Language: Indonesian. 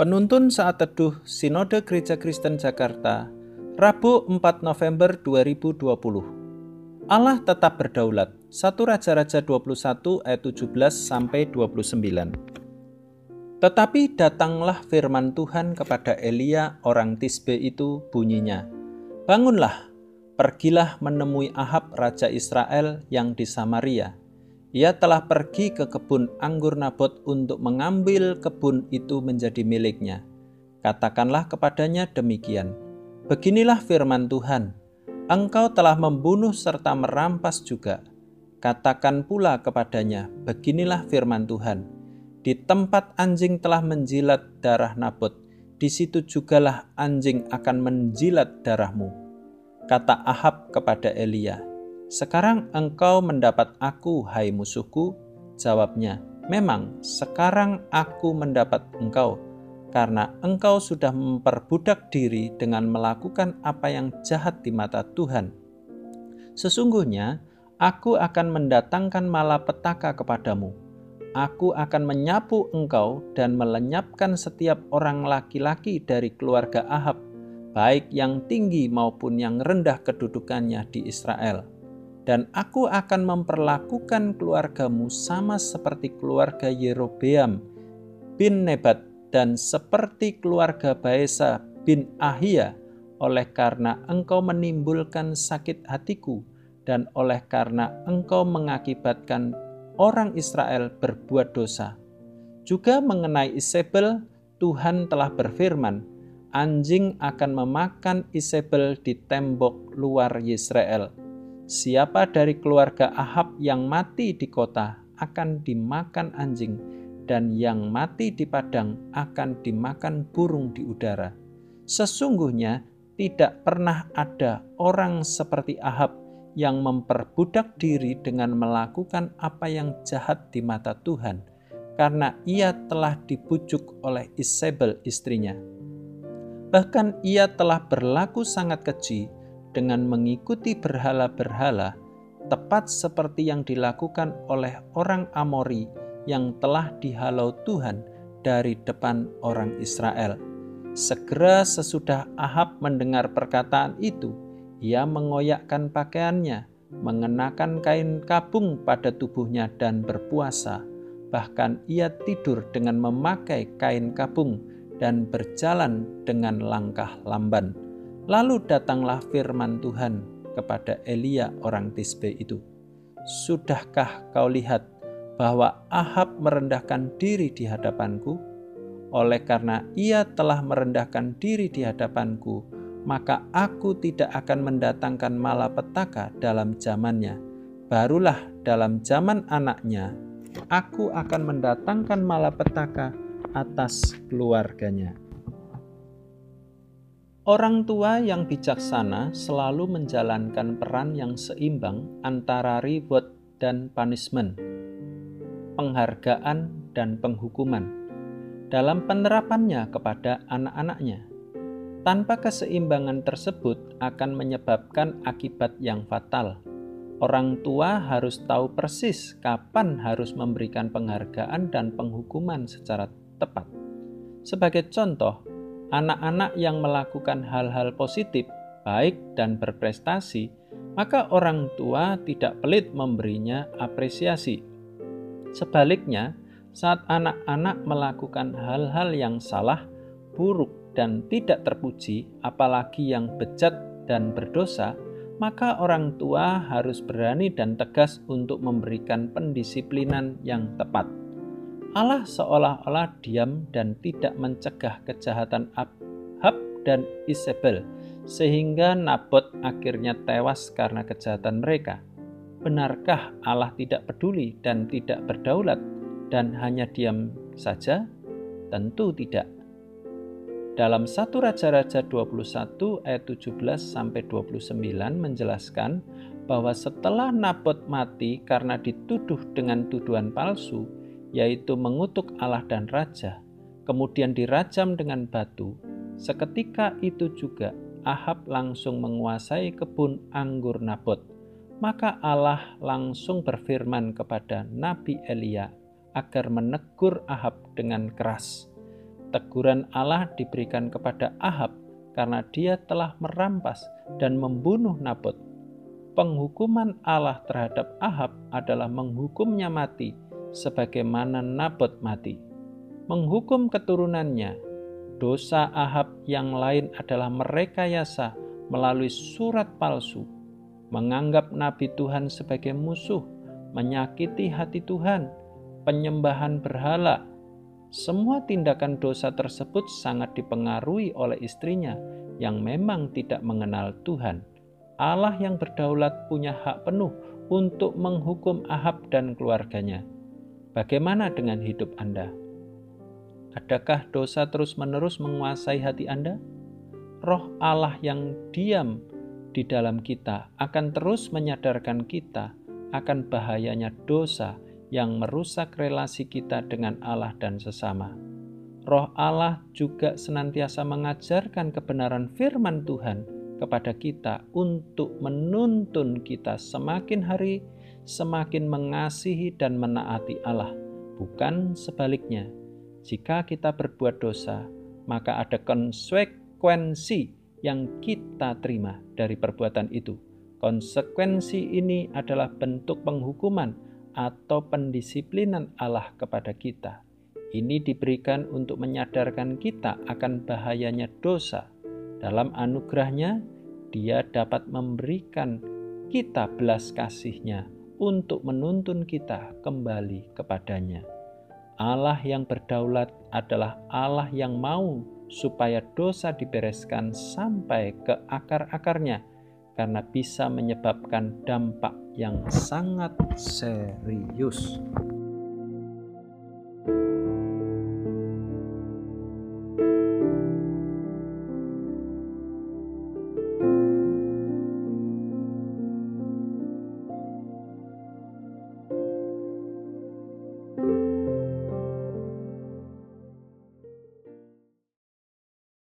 Penuntun saat teduh Sinode Gereja Kristen Jakarta, Rabu 4 November 2020. Allah tetap berdaulat. 1 Raja-Raja 21 ayat 17 sampai 29. Tetapi datanglah firman Tuhan kepada Elia orang Tisbe itu bunyinya, Bangunlah, pergilah menemui Ahab Raja Israel yang di Samaria ia telah pergi ke kebun anggur Nabot untuk mengambil kebun itu menjadi miliknya. Katakanlah kepadanya demikian: Beginilah firman Tuhan: Engkau telah membunuh serta merampas juga. Katakan pula kepadanya: Beginilah firman Tuhan: Di tempat anjing telah menjilat darah Nabot, di situ jugalah anjing akan menjilat darahmu. Kata Ahab kepada Elia, sekarang engkau mendapat aku, hai musuhku. Jawabnya, memang sekarang aku mendapat engkau, karena engkau sudah memperbudak diri dengan melakukan apa yang jahat di mata Tuhan. Sesungguhnya, aku akan mendatangkan malapetaka kepadamu. Aku akan menyapu engkau dan melenyapkan setiap orang laki-laki dari keluarga Ahab, baik yang tinggi maupun yang rendah kedudukannya di Israel dan aku akan memperlakukan keluargamu sama seperti keluarga Yerobeam bin Nebat dan seperti keluarga Baesa bin Ahia oleh karena engkau menimbulkan sakit hatiku dan oleh karena engkau mengakibatkan orang Israel berbuat dosa. Juga mengenai Isabel, Tuhan telah berfirman, anjing akan memakan Isabel di tembok luar Israel Siapa dari keluarga Ahab yang mati di kota akan dimakan anjing, dan yang mati di padang akan dimakan burung di udara. Sesungguhnya tidak pernah ada orang seperti Ahab yang memperbudak diri dengan melakukan apa yang jahat di mata Tuhan, karena ia telah dibujuk oleh Isabel istrinya. Bahkan ia telah berlaku sangat keji dengan mengikuti berhala-berhala, tepat seperti yang dilakukan oleh orang Amori yang telah dihalau Tuhan dari depan orang Israel. Segera sesudah Ahab mendengar perkataan itu, ia mengoyakkan pakaiannya, mengenakan kain kabung pada tubuhnya dan berpuasa. Bahkan ia tidur dengan memakai kain kabung dan berjalan dengan langkah lamban Lalu datanglah firman Tuhan kepada Elia orang Tisbe itu. Sudahkah kau lihat bahwa Ahab merendahkan diri di hadapanku? Oleh karena ia telah merendahkan diri di hadapanku, maka aku tidak akan mendatangkan malapetaka dalam zamannya. Barulah dalam zaman anaknya, aku akan mendatangkan malapetaka atas keluarganya. Orang tua yang bijaksana selalu menjalankan peran yang seimbang antara reward dan punishment, penghargaan dan penghukuman dalam penerapannya kepada anak-anaknya. Tanpa keseimbangan tersebut akan menyebabkan akibat yang fatal. Orang tua harus tahu persis kapan harus memberikan penghargaan dan penghukuman secara tepat. Sebagai contoh, anak-anak yang melakukan hal-hal positif, baik dan berprestasi, maka orang tua tidak pelit memberinya apresiasi. Sebaliknya, saat anak-anak melakukan hal-hal yang salah, buruk, dan tidak terpuji, apalagi yang bejat dan berdosa, maka orang tua harus berani dan tegas untuk memberikan pendisiplinan yang tepat. Allah seolah-olah diam dan tidak mencegah kejahatan Ahab dan Isabel, sehingga Nabot akhirnya tewas karena kejahatan mereka. Benarkah Allah tidak peduli dan tidak berdaulat dan hanya diam saja? Tentu tidak. Dalam 1 Raja-Raja 21 ayat 17 sampai 29 menjelaskan bahwa setelah Nabot mati karena dituduh dengan tuduhan palsu, yaitu mengutuk Allah dan raja, kemudian dirajam dengan batu. Seketika itu juga Ahab langsung menguasai kebun anggur Nabot. Maka Allah langsung berfirman kepada Nabi Elia agar menegur Ahab dengan keras. Teguran Allah diberikan kepada Ahab karena dia telah merampas dan membunuh Nabot. Penghukuman Allah terhadap Ahab adalah menghukumnya mati, sebagaimana Nabot mati. Menghukum keturunannya, dosa Ahab yang lain adalah merekayasa melalui surat palsu, menganggap nabi Tuhan sebagai musuh, menyakiti hati Tuhan, penyembahan berhala, semua tindakan dosa tersebut sangat dipengaruhi oleh istrinya yang memang tidak mengenal Tuhan. Allah yang berdaulat punya hak penuh untuk menghukum Ahab dan keluarganya. Bagaimana dengan hidup Anda? Adakah dosa terus-menerus menguasai hati Anda? Roh Allah yang diam di dalam kita akan terus menyadarkan kita akan bahayanya dosa yang merusak relasi kita dengan Allah dan sesama. Roh Allah juga senantiasa mengajarkan kebenaran firman Tuhan kepada kita untuk menuntun kita semakin hari semakin mengasihi dan menaati Allah, bukan sebaliknya. Jika kita berbuat dosa, maka ada konsekuensi yang kita terima dari perbuatan itu. Konsekuensi ini adalah bentuk penghukuman atau pendisiplinan Allah kepada kita. Ini diberikan untuk menyadarkan kita akan bahayanya dosa. Dalam anugerahnya, dia dapat memberikan kita belas kasihnya untuk menuntun kita kembali kepadanya. Allah yang berdaulat adalah Allah yang mau supaya dosa dibereskan sampai ke akar-akarnya karena bisa menyebabkan dampak yang sangat serius.